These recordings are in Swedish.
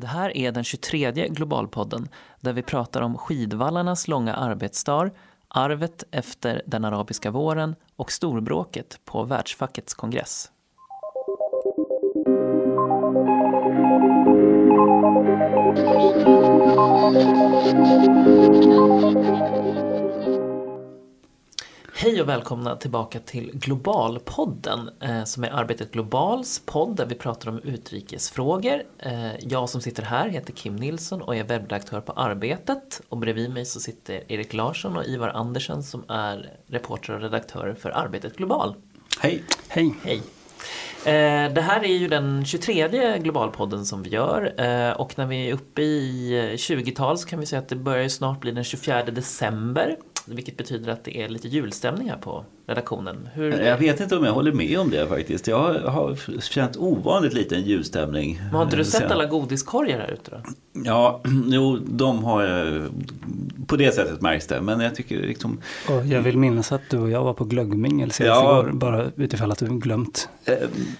Det här är den 23 Globalpodden där vi pratar om skidvallarnas långa arbetsdag, arvet efter den arabiska våren och storbråket på världsfackets kongress. Hej och välkomna tillbaka till Globalpodden eh, som är Arbetet Globals podd där vi pratar om utrikesfrågor. Eh, jag som sitter här heter Kim Nilsson och är webbredaktör på Arbetet och bredvid mig så sitter Erik Larsson och Ivar Andersen som är reporter och redaktörer för Arbetet Global. Hej! Hej! Hej! Eh, det här är ju den 23 Globalpodden som vi gör och när vi är uppe i 20-tal så kan vi säga att det börjar snart bli den 24 december. Vilket betyder att det är lite julstämning här på redaktionen. Hur... Jag vet inte om jag håller med om det faktiskt. Jag har känt ovanligt liten julstämning. Men har inte du sett alla godiskorgar här ute då? Ja, jo, de har jag på det sättet märks det. Men jag tycker liksom... Och jag vill minnas att du och jag var på glöggmingel senast ja, igår. Bara utifall att du glömt. Eh,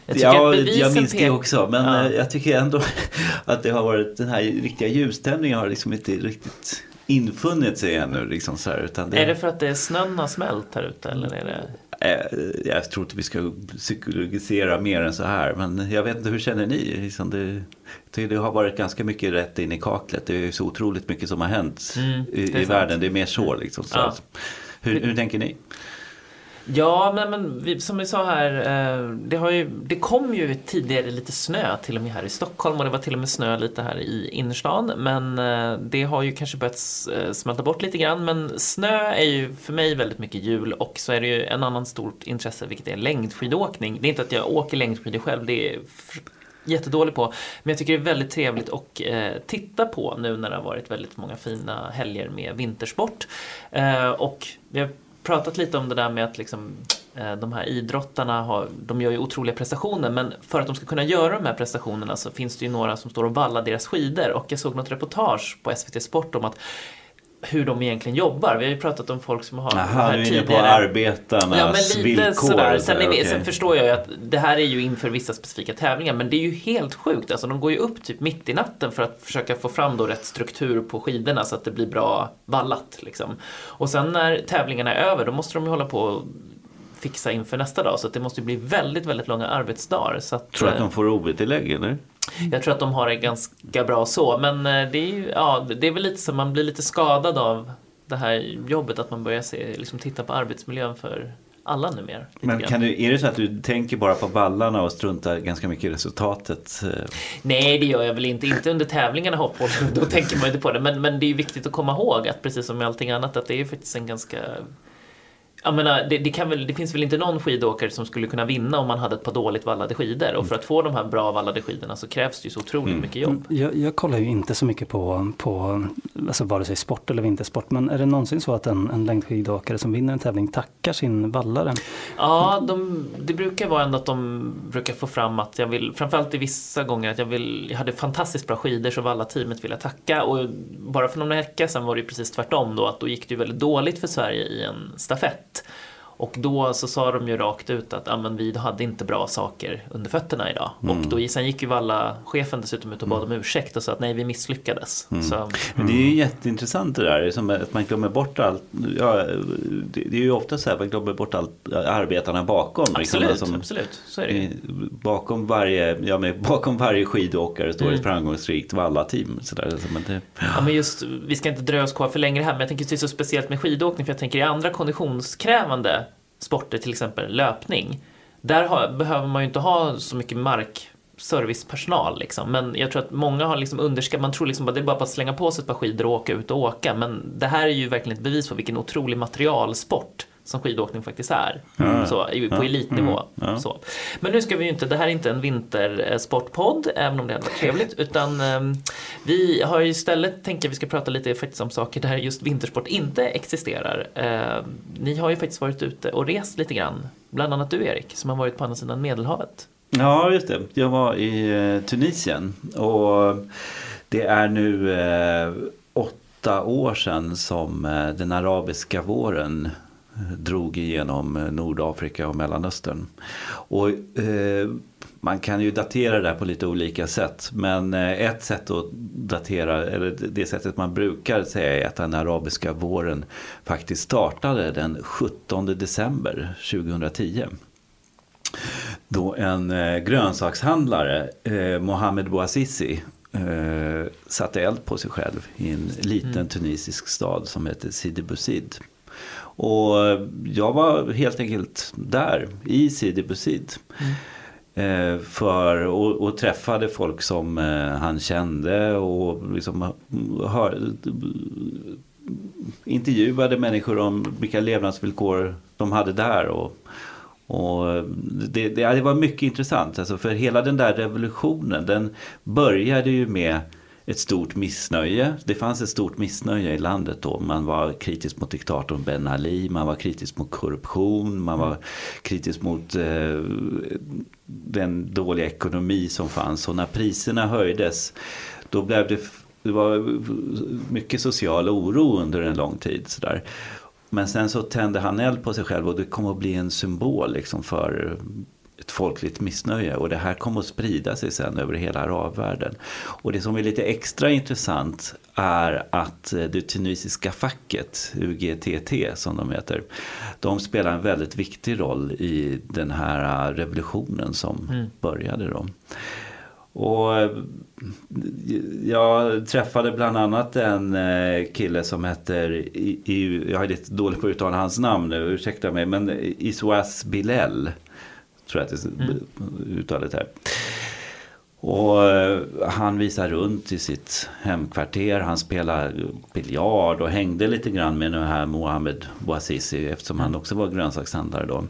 jag ja, jag minns det också. Men ja. Eh, jag tycker ändå att det har varit den här riktiga julstämningen har liksom inte riktigt infunnit sig ännu. Liksom så här, utan det... Är det för att det är snön har smält här ute? Eller är det... Eh, jag tror inte vi ska psykologisera mer än så här. Men jag vet inte, hur känner ni? Liksom det, det har varit ganska mycket rätt in i kaklet. Det är så otroligt mycket som har hänt mm, i, i världen. Det är mer så. Liksom, så ja. hur, hur tänker ni? Ja, men, men vi, som vi sa här, eh, det, har ju, det kom ju tidigare lite snö till och med här i Stockholm och det var till och med snö lite här i innerstan. Men eh, det har ju kanske börjat eh, smälta bort lite grann. Men snö är ju för mig väldigt mycket jul och så är det ju en annan stort intresse vilket är längdskidåkning. Det är inte att jag åker längdskidor själv, det är jättedålig på. Men jag tycker det är väldigt trevligt att eh, titta på nu när det har varit väldigt många fina helger med vintersport. Eh, och jag pratat lite om det där med att liksom, eh, de här idrottarna har, de gör ju otroliga prestationer men för att de ska kunna göra de här prestationerna så finns det ju några som står och vallar deras skidor. Och jag såg något reportage på SVT Sport om att hur de egentligen jobbar. Vi har ju pratat om folk som har Aha, du är inne på arbetarnas ja, men lite villkor. Sådär. Sen, är, okay. sen förstår jag ju att det här är ju inför vissa specifika tävlingar men det är ju helt sjukt. Alltså, de går ju upp typ mitt i natten för att försöka få fram då rätt struktur på skidorna så att det blir bra vallat. Liksom. Och sen när tävlingarna är över då måste de ju hålla på fixa inför nästa dag. Så det måste bli väldigt, väldigt långa arbetsdagar. Så att, Tror du att de eh, får OB-tillägg eller? Jag tror att de har det ganska bra så. Men eh, det är, ja, det är väl lite så man blir lite skadad av det här jobbet. Att man börjar se, liksom, titta på arbetsmiljön för alla numera. Men kan du, är det så att du tänker bara på vallarna och struntar ganska mycket i resultatet? Nej, det gör jag väl inte. Inte under tävlingarna hoppor, då tänker man inte på det. Men, men det är viktigt att komma ihåg att precis som med allting annat att det är faktiskt en ganska jag menar, det, det, väl, det, finns väl inte någon skidåkare som skulle kunna vinna om man hade ett par dåligt vallade skidor. Och för att få de här bra vallade skidorna så krävs det ju så otroligt mm. mycket jobb. Mm, jag, jag, kollar ju inte så mycket på, på alltså vare sig sport eller vintersport. Men är det någonsin så att en, en längdskidåkare som vinner en tävling tackar sin vallare? Ja, de, det brukar vara ändå att de brukar få fram att jag vill, framförallt i vissa gånger, att jag vill, jag hade fantastiskt bra skidor så vallateamet vill jag tacka. Och bara för några veckor sedan var det ju precis tvärtom då, att då gick det ju väldigt dåligt för Sverige i en stafett sätt. Och då så sa de ju rakt ut att ah, men vi hade inte bra saker under fötterna idag. Mm. Och då, sen gick ju alla chefen dessutom ut och bad om ursäkt och sa att nej vi misslyckades. Mm. Så, mm. Men det är ju jätteintressant det där, som att man glömmer bort allt. Ja, det, är ju ofta så här, man glömmer bort allt arbetarna bakom. Absolut, liksom, som, absolut. så är det ju. Bakom varje, ja, men bakom varje skidåkare står mm. ett framgångsrikt vallateam. Så där, men det... Ja men just, vi ska inte dröja oss kvar för längre här, men jag tänker att det är så speciellt med skidåkning för jag tänker i andra konditionskrävande sporter, till exempel löpning, där har, behöver man ju inte ha så mycket markservicepersonal. Liksom. Men jag tror att många har liksom underskattat, man tror liksom att det är bara att slänga på sig ett par skidor och åka ut och åka. Men det här är ju verkligen ett bevis på vilken otrolig materialsport som skidåkning faktiskt är. Mm. Så, på elitnivå. Mm. Så. Men nu ska vi ju inte, det här är inte en vintersportpodd, även om det hade varit trevligt. Utan um, vi har istället tänkt att vi ska prata lite faktiskt om saker där just vintersport inte existerar. Uh, ni har ju faktiskt varit ute och rest lite grann. Bland annat du Erik, som har varit på andra sidan Medelhavet. Ja, just det. Jag var i uh, Tunisien. Och det är nu uh, åtta år sedan som den arabiska våren drog igenom Nordafrika och Mellanöstern. Och, eh, man kan ju datera det där på lite olika sätt. Men eh, ett sätt att datera, eller det sättet man brukar säga är att den arabiska våren faktiskt startade den 17 december 2010. Då en eh, grönsakshandlare, Mohammed Bouazizi, satte eld på sig själv i en liten mm. tunisisk stad som heter Sidi Bouzid. Och jag var helt enkelt där i Sidi Bouzid. Mm. Eh, för, och, och, träffade folk som eh, han kände och liksom hör, intervjuade människor om vilka levnadsvillkor de hade där. Och, och det, det, det var mycket intressant, alltså för hela den där revolutionen den började ju med ett stort missnöje. Det fanns ett stort missnöje i landet då. Man var kritisk mot diktatorn Ben Ali, man var kritisk mot korruption, man var kritisk mot eh, den dåliga ekonomi som fanns. Och när priserna höjdes då blev det, det var mycket social oro under en lång tid. Sådär. Men sen så tände han eld på sig själv och det kom att bli en symbol liksom för ett folkligt missnöje och det här kommer att sprida sig sen över hela arabvärlden. Och det som är lite extra intressant är att eh, det tunisiska facket, UGTT som de heter, de spelar en väldigt viktig roll i den här revolutionen som mm. började då. Och eh, jag träffade bland annat en eh, kille som heter, jag är lite dålig på att uttala hans namn nu, ursäkta mig, men Iswas Bilel tror jag att det är mm. uttalet här. Och eh, han visar runt i sitt hemkvarter. Han spelar biljard och hängde lite grann med den här Mohammed Bouazizi eftersom han också var grönsakshandlare då.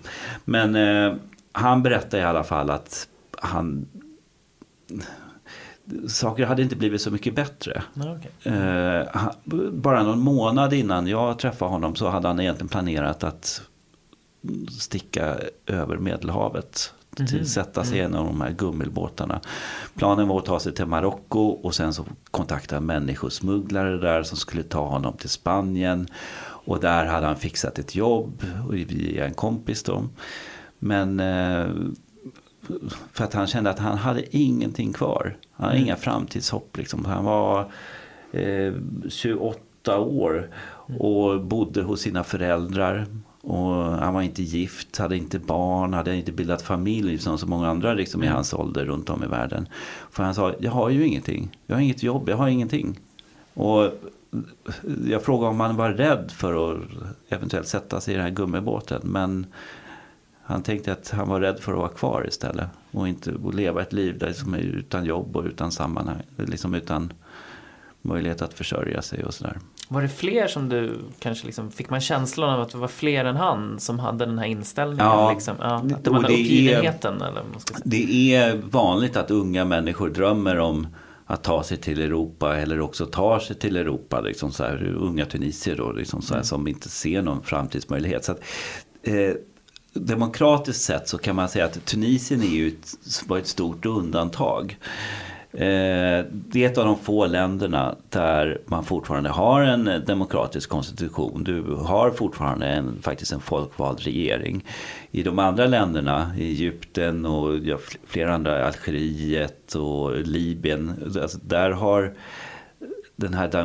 Men eh, han berättar i alla fall att han saker hade inte blivit så mycket bättre. Okay. Eh, bara någon månad innan jag träffade honom så hade han egentligen planerat att sticka över Medelhavet. Mm. Sätta sig i en av de här gummibåtarna. Planen var att ta sig till Marocko och sen så kontakta människosmugglare där som skulle ta honom till Spanien. Och där hade han fixat ett jobb via en kompis då. Men eh, för att han kände att han hade ingenting kvar. Han hade mm. inga framtidshopp. Liksom. Han var eh, 28 år och bodde hos sina föräldrar. Och han var inte gift, hade inte barn, hade inte bildat familj som så många andra liksom, i mm. hans ålder runt om i världen. För han sa, jag har ju ingenting. Jag har inget jobb, jag har ingenting. Och jag frågade om han var rädd för att eventuellt sätta sig i den här gummibåten. Men han tänkte att han var rädd för att vara kvar istället. Och inte och leva ett liv där som är utan jobb och utan sammanhang. Liksom utan möjlighet att försörja sig och sådär. Var det fler som du kanske liksom, fick man känslan av att det var fler än han som hade den här inställningen? Ja, liksom? ja att det var den uppgivenheten? Är, eller man ska säga. Det är vanligt att unga människor drömmer om att ta sig till Europa eller också tar sig till Europa. Liksom så här, unga tunisier då, liksom så här, mm. som inte ser någon framtidsmöjlighet. Så att, eh, demokratiskt sett så kan man säga att Tunisien är ju ett, var ett stort undantag. Eh, det är ett av de få länderna där man fortfarande har en demokratisk konstitution. Du har fortfarande en, faktiskt en folkvald regering. I de andra länderna, Egypten och flera andra, Algeriet och Libyen, alltså där har den här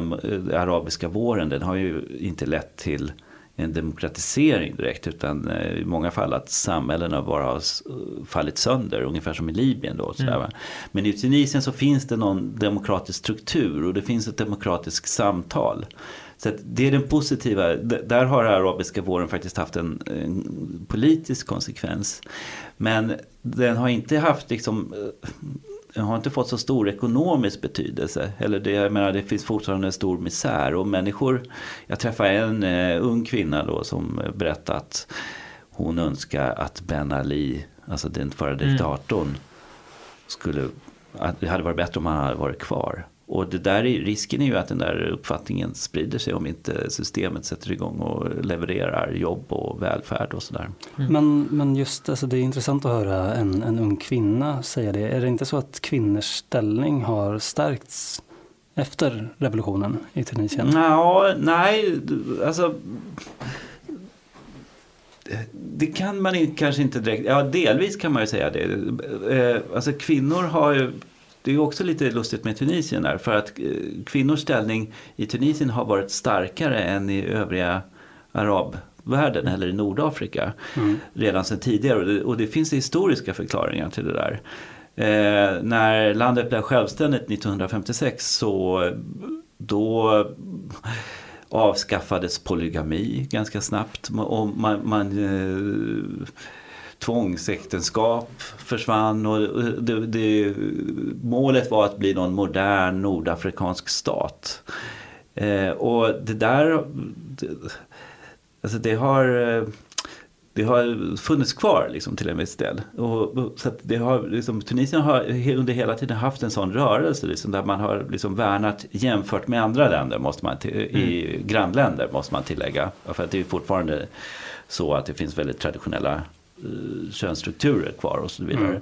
arabiska våren, den har ju inte lett till en demokratisering direkt utan eh, i många fall att samhällena bara har fallit sönder, ungefär som i Libyen. Då, mm. Men i Tunisien så finns det någon demokratisk struktur och det finns ett demokratiskt samtal. Så det är den positiva, där har arabiska våren faktiskt haft en, en, politisk konsekvens. Men den har inte haft liksom har inte fått så stor ekonomisk betydelse. Eller det, jag menar, det finns fortfarande en stor misär. Och människor, jag träffade en uh, ung kvinna då som berättade att hon önskar att Ben Ali, alltså den förra diktatorn, mm. skulle, att det hade varit bättre om han hade varit kvar. Och det där är, risken är ju att den där uppfattningen sprider sig om inte systemet sätter igång och levererar jobb och välfärd och sådär. Mm. Men, men just alltså, det är intressant att höra en, en ung kvinna säga det. Är det inte så att kvinnors ställning har stärkts efter revolutionen i Tunisien? Ja, nej, alltså det kan man kanske inte direkt, ja delvis kan man ju säga det. Eh, alltså kvinnor har ju, det är också lite lustigt med Tunisien där för att eh, kvinnors ställning i Tunisien har varit starkare än i övriga arabvärlden eller i Nordafrika mm. redan sedan tidigare och det, och det, finns historiska förklaringar till det där. Eh, när landet blev självständigt 1956 så då avskaffades polygami ganska snabbt. Och man, man, eh, tvångsäktenskap försvann och det, det, målet var att bli någon modern nordafrikansk stat. Eh, och det där, det, alltså det har det har funnits kvar liksom, till en viss del. Och, så det har, liksom, Tunisien har under hela tiden haft en sån rörelse liksom, där man har liksom, värnat jämfört med andra länder måste man mm. i grannländer måste man tillägga. För att det är fortfarande så att det finns väldigt traditionella könsstrukturer kvar och så vidare. Mm.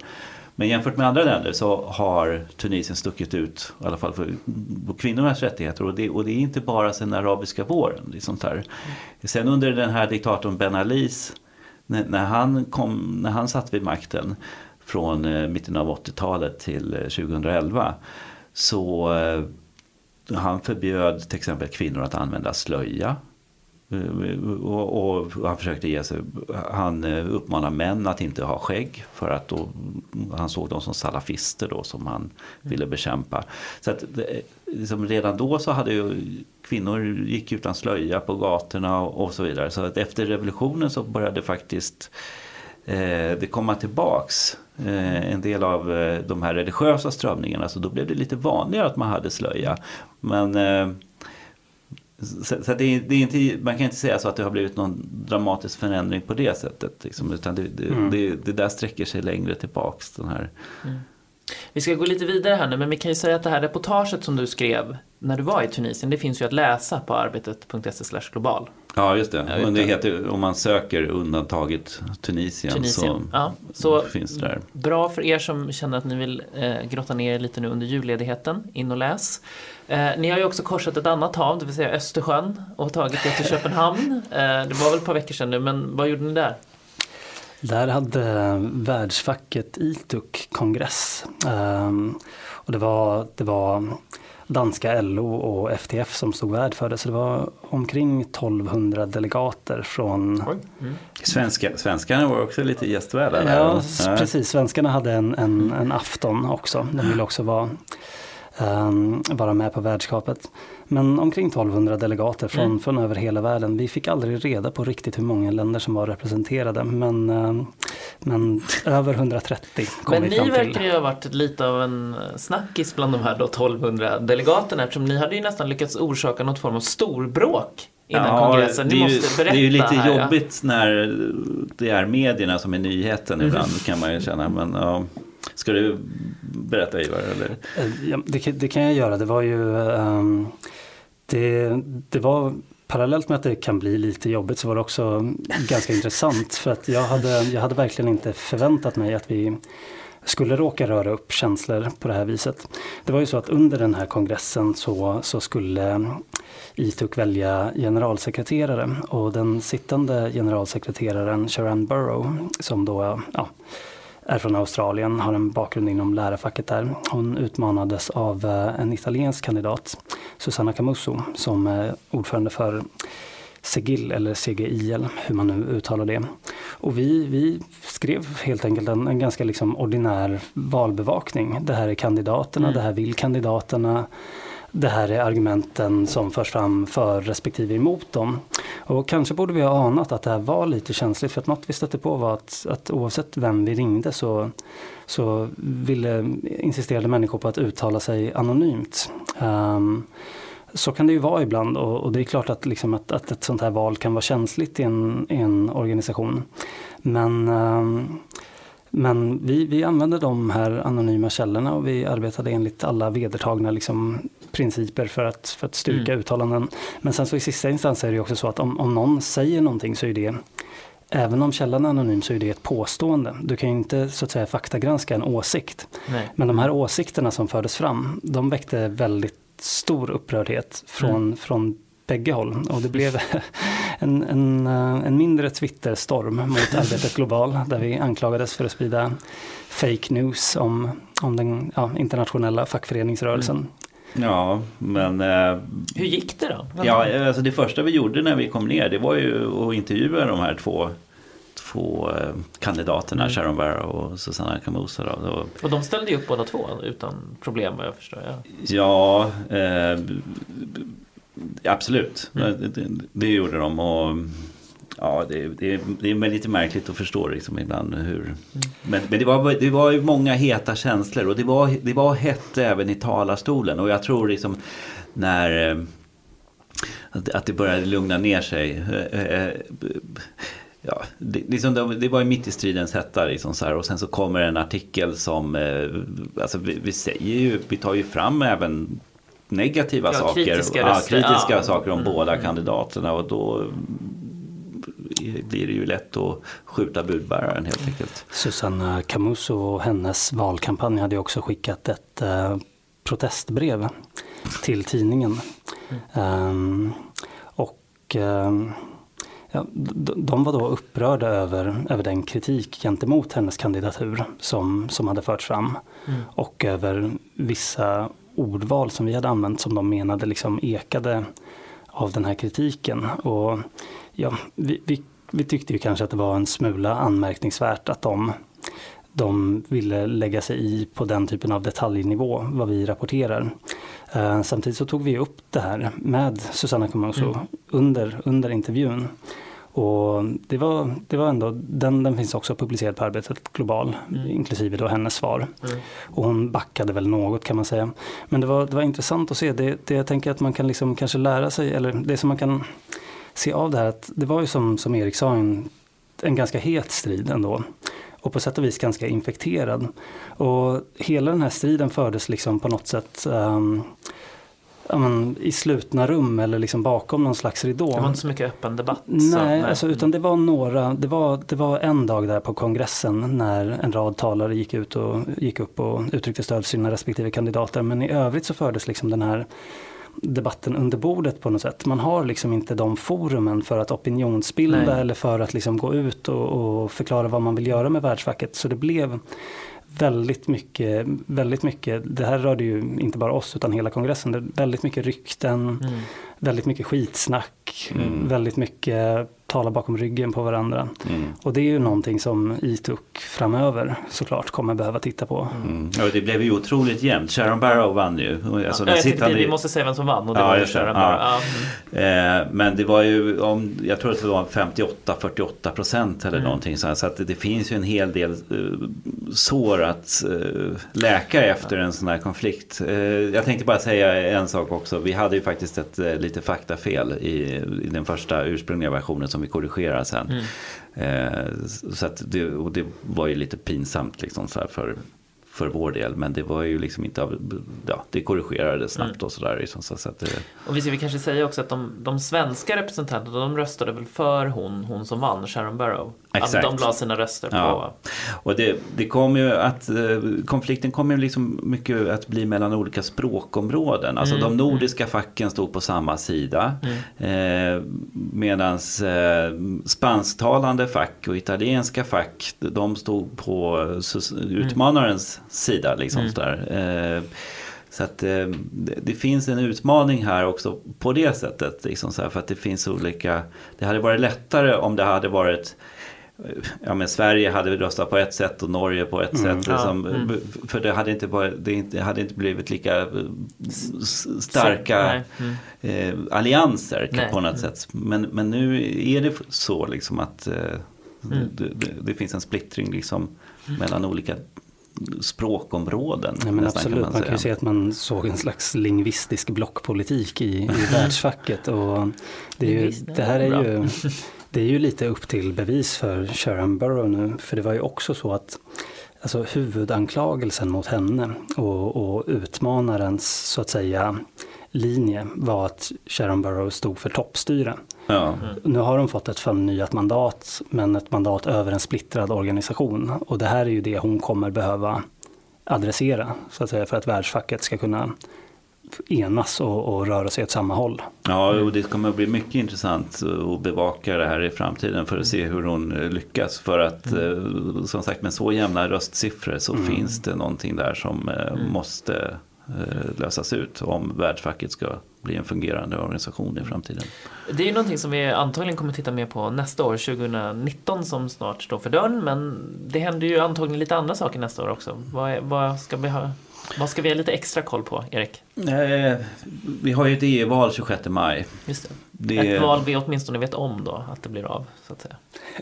Men jämfört med andra länder så har Tunisien stuckit ut, i alla fall för kvinnornas rättigheter. Och det, och det är inte bara sen arabiska våren. Liksom där. Sen under den här diktatorn Ben Alis när, när, han, kom, när han satt vid makten från eh, mitten av 80-talet till 2011 eh, så eh, han förbjöd till exempel kvinnor att använda slöja. Och, och, han försökte ge sig, han uppmanade män att inte ha skägg för att då, han såg dem som salafister då som han ville bekämpa. Så att liksom redan då så hade ju kvinnor gick utan slöja på gatorna och, och så vidare. Så att efter revolutionen så började faktiskt eh, det komma tillbaks eh, en del av eh, de här religiösa strömningarna. Så då blev det lite vanligare att man hade slöja. Men eh, så, så det är, det är, inte, man kan inte säga så att det har blivit någon dramatisk förändring på det sättet. Liksom, utan det, det, mm. det, det, där sträcker sig längre tillbaks. Den här. Mm. Vi ska gå lite vidare här nu, men vi kan ju säga att det här reportaget som du skrev när du var i Tunisien, det finns ju att läsa på arbetet.se global. Ja, just det. Men det heter, om man söker undantaget Tunisien, Tunisien. Så, ja. så finns det där. Bra för er som känner att ni vill eh, grotta ner lite nu under julledigheten. In och läs. Eh, ni har ju också korsat ett annat hav, det vill säga Östersjön och tagit er till Köpenhamn. Eh, det var väl ett par veckor sedan nu, men vad gjorde ni där? Där hade världsfacket ITUC kongress. Um, och det var, det var danska LO och FTF som stod värd för det. Så det var omkring 1200 delegater från... Mm. Svenska, svenskarna var också lite gästvärda. Ja, ja, precis. Svenskarna hade en, en, en afton också. De ville också vara vara med på värdskapet. Men omkring 1200 delegater från, mm. från över hela världen. Vi fick aldrig reda på riktigt hur många länder som var representerade men, um, men över 130 kom Men vi fram ni verkar ju ha varit lite av en snackis bland de här då 1200 delegaterna eftersom ni hade ju nästan lyckats orsaka något form av storbråk innan ja, kongressen. Ni måste berätta. Det är ju lite här, jobbigt ja. när det är medierna som är nyheten mm. ibland kan man ju känna. Men, ja. Ska du berätta Ivar? Eller? Eh, ja, det, det, kan jag göra. Det var ju um, det, det var parallellt med att det kan bli lite jobbigt så var det också ganska intressant för att jag hade, jag hade verkligen inte förväntat mig att vi skulle råka röra upp känslor på det här viset. Det var ju så att under den här kongressen så, så skulle ITUC välja generalsekreterare och den sittande generalsekreteraren Sharon Burrow som då ja, är från Australien, har en bakgrund inom lärarfacket där. Hon utmanades av eh, en italiensk kandidat, Susanna Camusso, som är ordförande för Segil eller CGIL, hur man nu uttalar det. Och vi, vi skrev helt enkelt en, en ganska liksom ordinär valbevakning. Det här är kandidaterna, mm. det här vill kandidaterna det här är argumenten som förs fram för respektive emot dem. Och kanske borde vi ha anat att det här var lite känsligt för att något vi stötte på var att, att oavsett vem vi ringde så, så ville, insisterade människor på att uttala sig anonymt. Um, så kan det ju vara ibland och, och det är klart att, liksom att, att, ett sånt här val kan vara känsligt i en, i en organisation. Men um, men vi, vi använde de här anonyma källorna och vi arbetade enligt alla vedertagna liksom, principer för att, för att styrka mm. uttalanden. Men sen så i sista instans är det också så att om, om någon säger någonting så är det Även om källan är anonym så är det ett påstående. Du kan ju inte så att säga faktagranska en åsikt. Nej. Men de här åsikterna som fördes fram, de väckte väldigt stor upprördhet från, mm. från bägge håll. Och det blev en, en, eh, en mindre Twitterstorm mot Arbetet Global där vi anklagades för att sprida fake news om, om den ja, internationella fackföreningsrörelsen. Mm. Ja, men... Eh, Hur gick det då? Ja, alltså det första vi gjorde när vi kom ner det var ju att intervjua de här två två eh, kandidaterna, mm. Sharon Barrow och Susanna Camusa. Då. Och de ställde ju upp båda två utan problem vad jag förstår. Ja, ja eh, absolut. Mm. Det, det, gjorde de. Och, ja, det, det, det är lite märkligt att förstå liksom ibland hur... Mm. Men, men det, var, det var ju många heta känslor och det var, det var hett även i talarstolen. Och jag tror liksom när... Eh, att det började lugna ner sig. Eh, ja, det, liksom, det var ju mitt i stridens hetta liksom så här, och sen så kommer en artikel som, eh, alltså vi, vi, säger ju, vi tar ju fram även negativa ja, saker, kritiska, ja, kritiska ja. saker om mm. båda kandidaterna och då blir det ju lätt att skjuta budbäraren helt enkelt. Susanna Camuso och hennes valkampanj hade också skickat ett eh, protestbrev till tidningen. Mm. Um, och um, Ja, de var då upprörda över, över den kritik gentemot hennes kandidatur som, som hade förts fram. Mm. Och över vissa ordval som vi hade använt som de menade liksom ekade av den här kritiken. Och ja, vi, vi, vi tyckte ju kanske att det var en smula anmärkningsvärt att de, de ville lägga sig i på den typen av detaljnivå vad vi rapporterar. Uh, samtidigt så tog vi upp det här med Susanna Camuso mm. under, under intervjun. Och det var, det var ändå, den, den finns också publicerad på Arbetet Global, mm. inklusive då hennes svar. Mm. Och hon backade väl något kan man säga. Men det var, det var intressant att se, det, det jag tänker att man kan liksom kanske lära sig, eller det som man kan se av det här, att det var ju som, som Erik sa en, en ganska het strid ändå. Och på sätt och vis ganska infekterad. Och hela den här striden fördes liksom på något sätt um, men, i slutna rum eller liksom bakom någon slags ridå. Det var inte så mycket öppen debatt? Nej, så, nej. Alltså, utan det var några, det var, det var en dag där på kongressen när en rad talare gick ut och gick upp och uttryckte stöd för sina respektive kandidater. Men i övrigt så fördes liksom den här debatten under bordet på något sätt. Man har liksom inte de forumen för att opinionsbilda Nej. eller för att liksom gå ut och, och, förklara vad man vill göra med världsfacket. Så det blev väldigt mycket, väldigt mycket, det här rörde ju inte bara oss utan hela kongressen, det väldigt mycket rykten, mm. väldigt mycket skitsnack, mm. väldigt mycket tala bakom ryggen på varandra. Mm. Och det är ju någonting som ITUC framöver såklart kommer behöva titta på. Mm. Ja, det blev ju otroligt jämnt. Sharon Barrow vann ju. Alltså, ja, jag sittande... vi måste säga vem som vann och det ja, var ju Sharon Barrow. Ja. Mm. Eh, men det var ju, om, jag tror att det var 58-48 procent eller mm. någonting sånt. Så att det, det, finns ju en hel del uh, sår att uh, läka efter en sån här konflikt. Uh, jag tänkte bara säga en sak också. Vi hade ju faktiskt ett lite faktafel i, i den första ursprungliga versionen som vi korrigerar sen. Mm. Eh, så det, och det var ju lite pinsamt liksom så för för vår del. Men det var ju liksom inte av, ja, det korrigerades snabbt mm. och sådär. Liksom, så, så det... Och vi ska kanske säga också att de, de svenska representanterna de röstade väl för hon, hon som vann, Sharon Barrow. Exakt. Att de la sina röster på... Ja. Och det, det kom ju att eh, konflikten kom ju liksom mycket att bli mellan olika språkområden. Alltså mm. de nordiska facken stod på samma sida. Mm. Eh, Medan eh, spansktalande fack och italienska fack de stod på utmanarens sida. Liksom, mm. sådär. Eh, så att eh, det, finns en utmaning här också på det sättet. Liksom så här, för att det finns olika, det hade varit lättare om det hade varit ja, men Sverige hade röstat på ett sätt och Norge på ett mm, sätt. Liksom, ja, mm. För det hade, inte bara, det hade inte blivit lika eh, starka mm. eh, allianser nej. på något sätt. Men, men nu är det så liksom att eh, mm. det, det, det, finns en splittring liksom mellan olika språkområden. Ja, men absolut, man, man, kan ju se att man såg en slags lingvistisk blockpolitik i, i världsfacket. Och det, är ju, det här är ju det är ju lite upp till bevis för Sharon Burrow nu. För det var ju också så att alltså, huvudanklagelsen mot henne och, och utmanarens så att säga linje var att Sharon Burrow stod för toppstyre. Ja. Nu har de fått ett förnyat mandat, men ett mandat över en splittrad organisation. Och det här är ju det hon kommer behöva adressera, så att säga, för att världsfacket ska kunna enas och, och röra sig åt samma håll. Ja, och det kommer att bli mycket intressant att bevaka det här i framtiden för att se hur hon lyckas. För att mm. som sagt med så jämna röstsiffror så mm. finns det någonting där som mm. måste lösas ut om världsfacket ska bli en fungerande organisation i framtiden. Det är ju någonting som vi antagligen kommer titta mer på nästa år, 2019 som snart står för dörren. Men det händer ju antagligen lite andra saker nästa år också. Vad, vad ska vi ha vad ska vi ha lite extra koll på, Erik? Eh, vi har ju ett EU-val 26 maj. Just det. det. Ett val vi åtminstone vet om då, att det blir av, så att säga.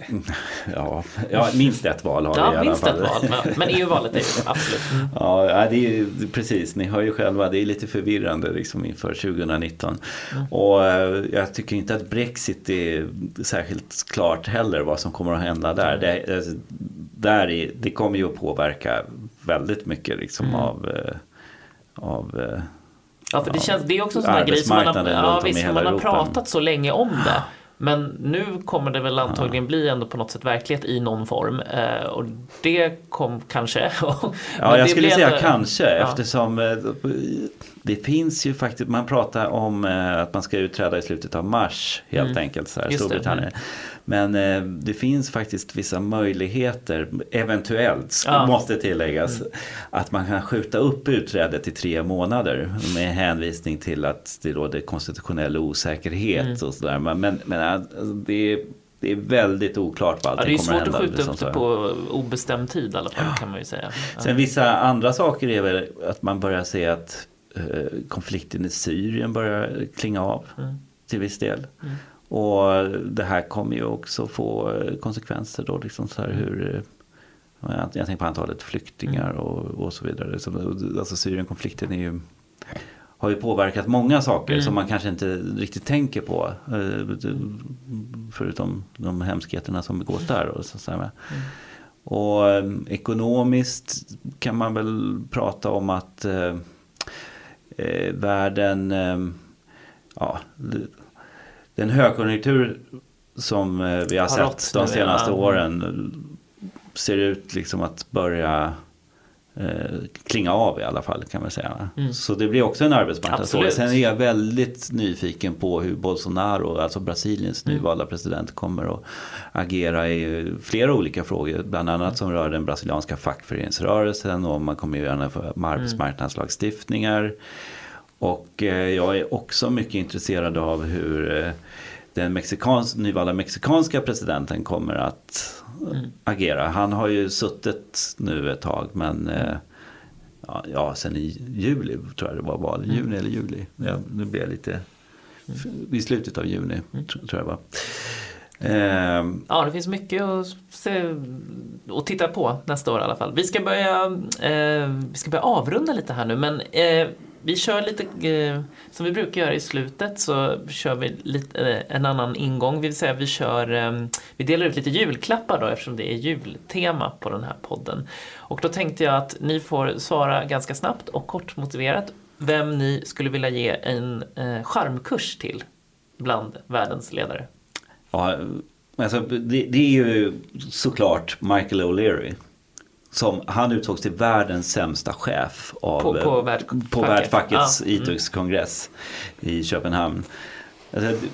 ja, ja, minst ett val har ja, vi i alla fall. Ett val, men EU-valet är ju absolut. Mm. Ja, det är ju, precis. Ni hör ju själva, det är lite förvirrande liksom inför 2019. Mm. Och eh, jag tycker inte att Brexit är särskilt klart heller vad som kommer att hända där. Mm. Det, alltså, där är, det kommer ju att påverka väldigt mycket liksom mm. av, eh, av eh, Ja, för det, känns, det är också en sån där grej som man har, ja, visst, man har pratat så länge om det. Men nu kommer det väl antagligen bli ändå på något sätt verklighet i någon form. Eh, och det kom kanske. ja, jag skulle säga ändå, kanske ja. eftersom det finns ju faktiskt, man pratar om att man ska utträda i slutet av mars helt mm. enkelt, så här, Storbritannien. Det. Men eh, det finns faktiskt vissa möjligheter, eventuellt ja. måste tilläggas, mm. att man kan skjuta upp utträdet i tre månader med hänvisning till att det råder konstitutionell osäkerhet mm. och sådär. Men, men alltså, det är det är väldigt oklart vad allting kommer att hända. Det är svårt att skjuta upp det på obestämd tid i alla fall kan man ju säga. Ja. Sen vissa andra saker är väl att man börjar se att eh, konflikten i Syrien börjar klinga av mm. till viss del. Mm. Och det här kommer ju också få eh, konsekvenser då, liksom så här hur eh, jag tänker på antalet flyktingar mm. och, och så vidare. Alltså Syrienkonflikten är ju, har ju påverkat många saker mm. som man kanske inte riktigt tänker på. Eh, förutom de hemskheterna som begås där. Och, så, mm. och ekonomiskt kan man väl prata om att eh, världen eh, ja, den högkonjunktur som eh, vi har, har sett de senaste åren ser ut liksom att börja eh, klinga av i alla fall kan man säga. Mm. Så det blir också en arbetsmarknadsfråga. Sen är jag väldigt nyfiken på hur Bolsonaro, alltså Brasiliens mm. nyvalda president, kommer att agera i flera olika frågor. Bland annat som rör den brasilianska fackföreningsrörelsen och man kommer att göra med arbetsmarknadslagstiftningar. Och eh, jag är också mycket intresserad av hur eh, den mexikans, nyvalda mexikanska presidenten kommer att mm. agera. Han har ju suttit nu ett tag men eh, ja, ja, sen i juli tror jag det var val. Mm. Juni eller juli. Ja, nu blir jag lite mm. i slutet av juni mm. tror jag det var. Eh, ja, det finns mycket att se och titta på nästa år i alla fall. Vi ska börja, eh, vi ska börja avrunda lite här nu men eh, vi kör lite, eh, som vi brukar göra i slutet, så kör vi lite, eh, en annan ingång. Vi vill säga vi kör, eh, vi delar ut lite julklappar då eftersom det är jultema på den här podden. Och då tänkte jag att ni får svara ganska snabbt och kort motiverat vem ni skulle vilja ge en eh, charmkurs till bland världens ledare. Ja, alltså det, det är ju såklart Michael O'Leary som han utsågs till världens sämsta chef av, på, på, värld, på Världsfackets ja. ITUX-kongress i Köpenhamn. Alltså,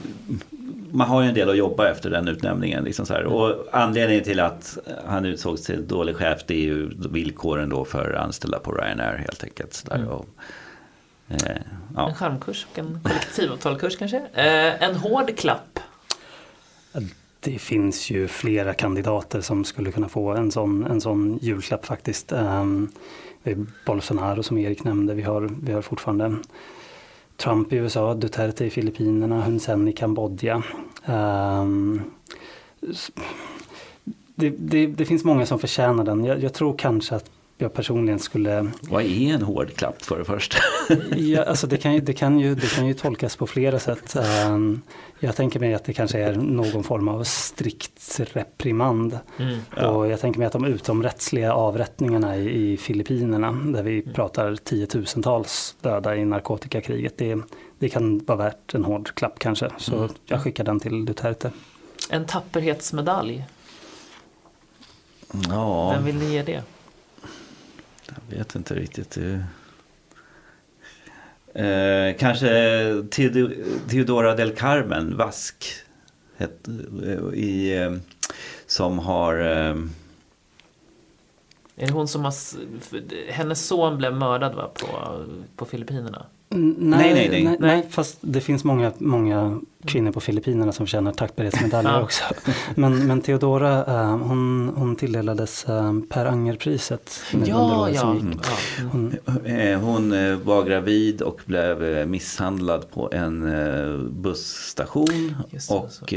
man har ju en del att jobba efter den utnämningen. Liksom så här. Och anledningen till att han utsågs till dålig chef det är ju villkoren då för anställda på Ryanair helt enkelt. Där. Mm. Och, eh, ja. En charmkurs och en kollektivavtalkurs kanske. Eh, en hård klapp det finns ju flera kandidater som skulle kunna få en sån, en sån julklapp faktiskt. Ehm, vi har Bolsonaro som Erik nämnde, vi har, vi har fortfarande Trump i USA, Duterte i Filippinerna, Hun Sen i Kambodja. Ehm, det, det, det, finns många som förtjänar den. Jag, jag tror kanske att jag personligen skulle... Vad är en hård klapp för det första? ja, alltså det, kan ju, det, kan ju, det kan ju tolkas på flera sätt. Um, jag tänker mig att det kanske är någon form av strikt reprimand. Mm, ja. Och jag tänker mig att de utomrättsliga avrättningarna i, i Filippinerna, där vi mm. pratar tiotusentals döda i narkotikakriget, det, det kan vara värt en hård klapp kanske. Så mm. jag skickar den till Duterte. En tapperhetsmedalj. Ja. Vem vill ni ge det? Jag vet inte riktigt. Eh, kanske Theodora del Carmen, Vask. Het, eh, i, eh, som har... Eh, är det hon som har... Hennes son blev mördad va, på, på Filippinerna? Nej, nej, nej, nej, nej. nej fast det finns många, många kvinnor på Filippinerna som förtjänar tackbarhetsmedaljer också. Men, men Theodora, uh, hon, hon tilldelades uh, Per Anger-priset. Ja, ja. Mm. Hon, eh, hon var gravid och blev misshandlad på en busstation. och,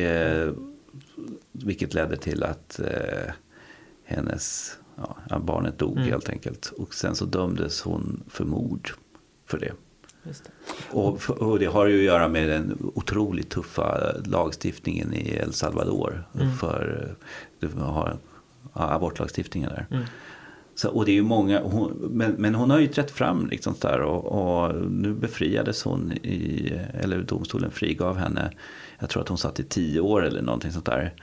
vilket ledde till att hennes ja, barnet dog mm. helt enkelt. Och sen så dömdes hon för mord för det. Det. Och, och, det har ju att göra med den otroligt tuffa lagstiftningen i El Salvador. Mm. För har, ja, abortlagstiftningen där. Mm. Så, och det är ju många, hon, men, men hon har ju trätt fram liksom där och, och, nu befriades hon i, eller domstolen frigav henne. Jag tror att hon satt i tio år eller någonting sånt där.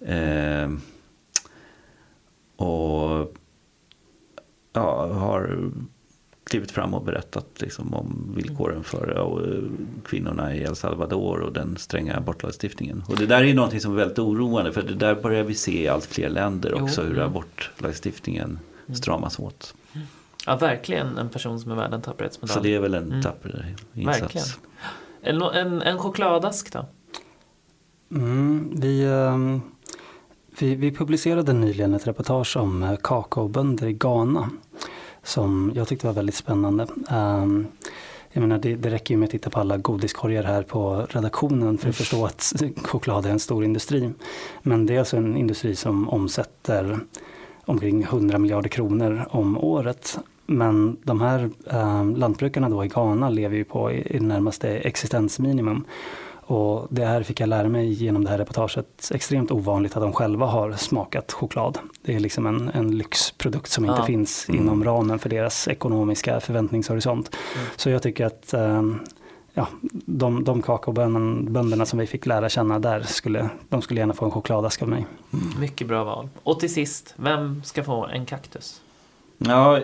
Eh, och ja, har klivit fram och berättat liksom om villkoren för kvinnorna i El Salvador och den stränga abortlagstiftningen. Och det där är någonting som är väldigt oroande för det där börjar vi se i allt fler länder också jo, hur abortlagstiftningen mm. stramas åt. Ja, verkligen en person som är värd en tapperhetsmedalj. Så det är väl en mm. tapper insats. Verkligen. En, en, en chokladask då? Mm, vi... Um vi, vi publicerade nyligen ett reportage om eh, kakaobönder i Ghana som jag tyckte var väldigt spännande. Um, jag menar, det, det räcker ju med att titta på alla godiskorgar här på redaktionen för att förstå att choklad är en stor industri. Men det är alltså en industri som omsätter omkring 100 miljarder kronor om året. Men de här eh, lantbrukarna då i Ghana lever ju på i, i det närmaste existensminimum. Och det här fick jag lära mig genom det här reportaget. Extremt ovanligt att de själva har smakat choklad. Det är liksom en, en lyxprodukt som inte finns mm. inom ramen för deras ekonomiska förväntningshorisont. Mm. Så jag tycker att um, ja, de, de kakaobönderna som vi fick lära känna där, skulle, de skulle gärna få en chokladask av mig. Mm. Mycket bra val. Och till sist, vem ska få en kaktus? Ja,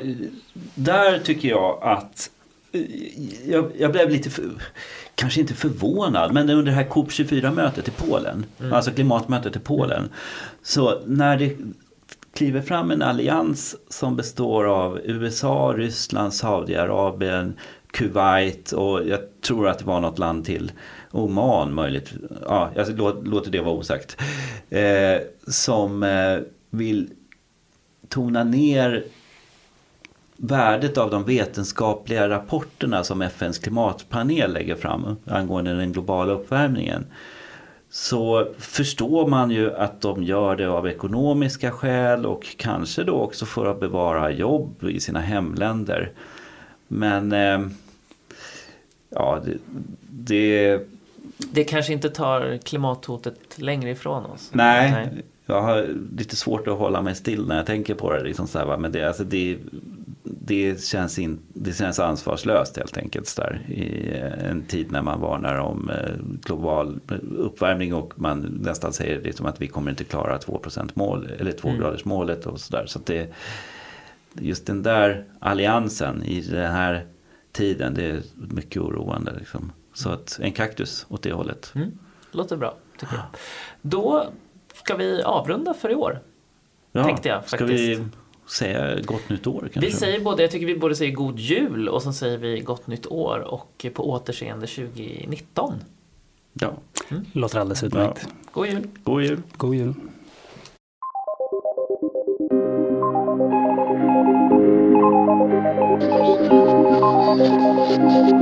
där tycker jag att jag, jag blev lite, för, kanske inte förvånad, men under det här COP24-mötet i Polen, mm. alltså klimatmötet i Polen. Så när det kliver fram en allians som består av USA, Ryssland, Saudiarabien, Kuwait och jag tror att det var något land till. Oman möjligt. Ja, jag låter det vara osagt. Eh, som eh, vill tona ner värdet av de vetenskapliga rapporterna som FNs klimatpanel lägger fram angående den globala uppvärmningen så förstår man ju att de gör det av ekonomiska skäl och kanske då också för att bevara jobb i sina hemländer. Men eh, ja, det, det... Det kanske inte tar klimathotet längre ifrån oss? Nej, Nej, jag har lite svårt att hålla mig still när jag tänker på det. Liksom så här, men det, alltså det, det, känns in, det känns ansvarslöst helt enkelt där, i en tid när man varnar om eh, global uppvärmning och man nästan säger liksom att vi kommer inte klara 2 mål eller 2 mm. graders målet och sådär. Så, så just den där alliansen i den här tiden, det är mycket oroande. Liksom. Så att en kaktus åt det hållet. Mm. Låter bra, tycker jag. Då ska vi avrunda för i år. Ja, tänkte jag faktiskt säga gott nytt år kanske? Vi säger både, jag tycker vi både säger god jul och så säger vi gott nytt år och på återseende 2019. Ja. Mm. Låter alldeles utmärkt. Ja. God jul! God jul! God jul! God jul.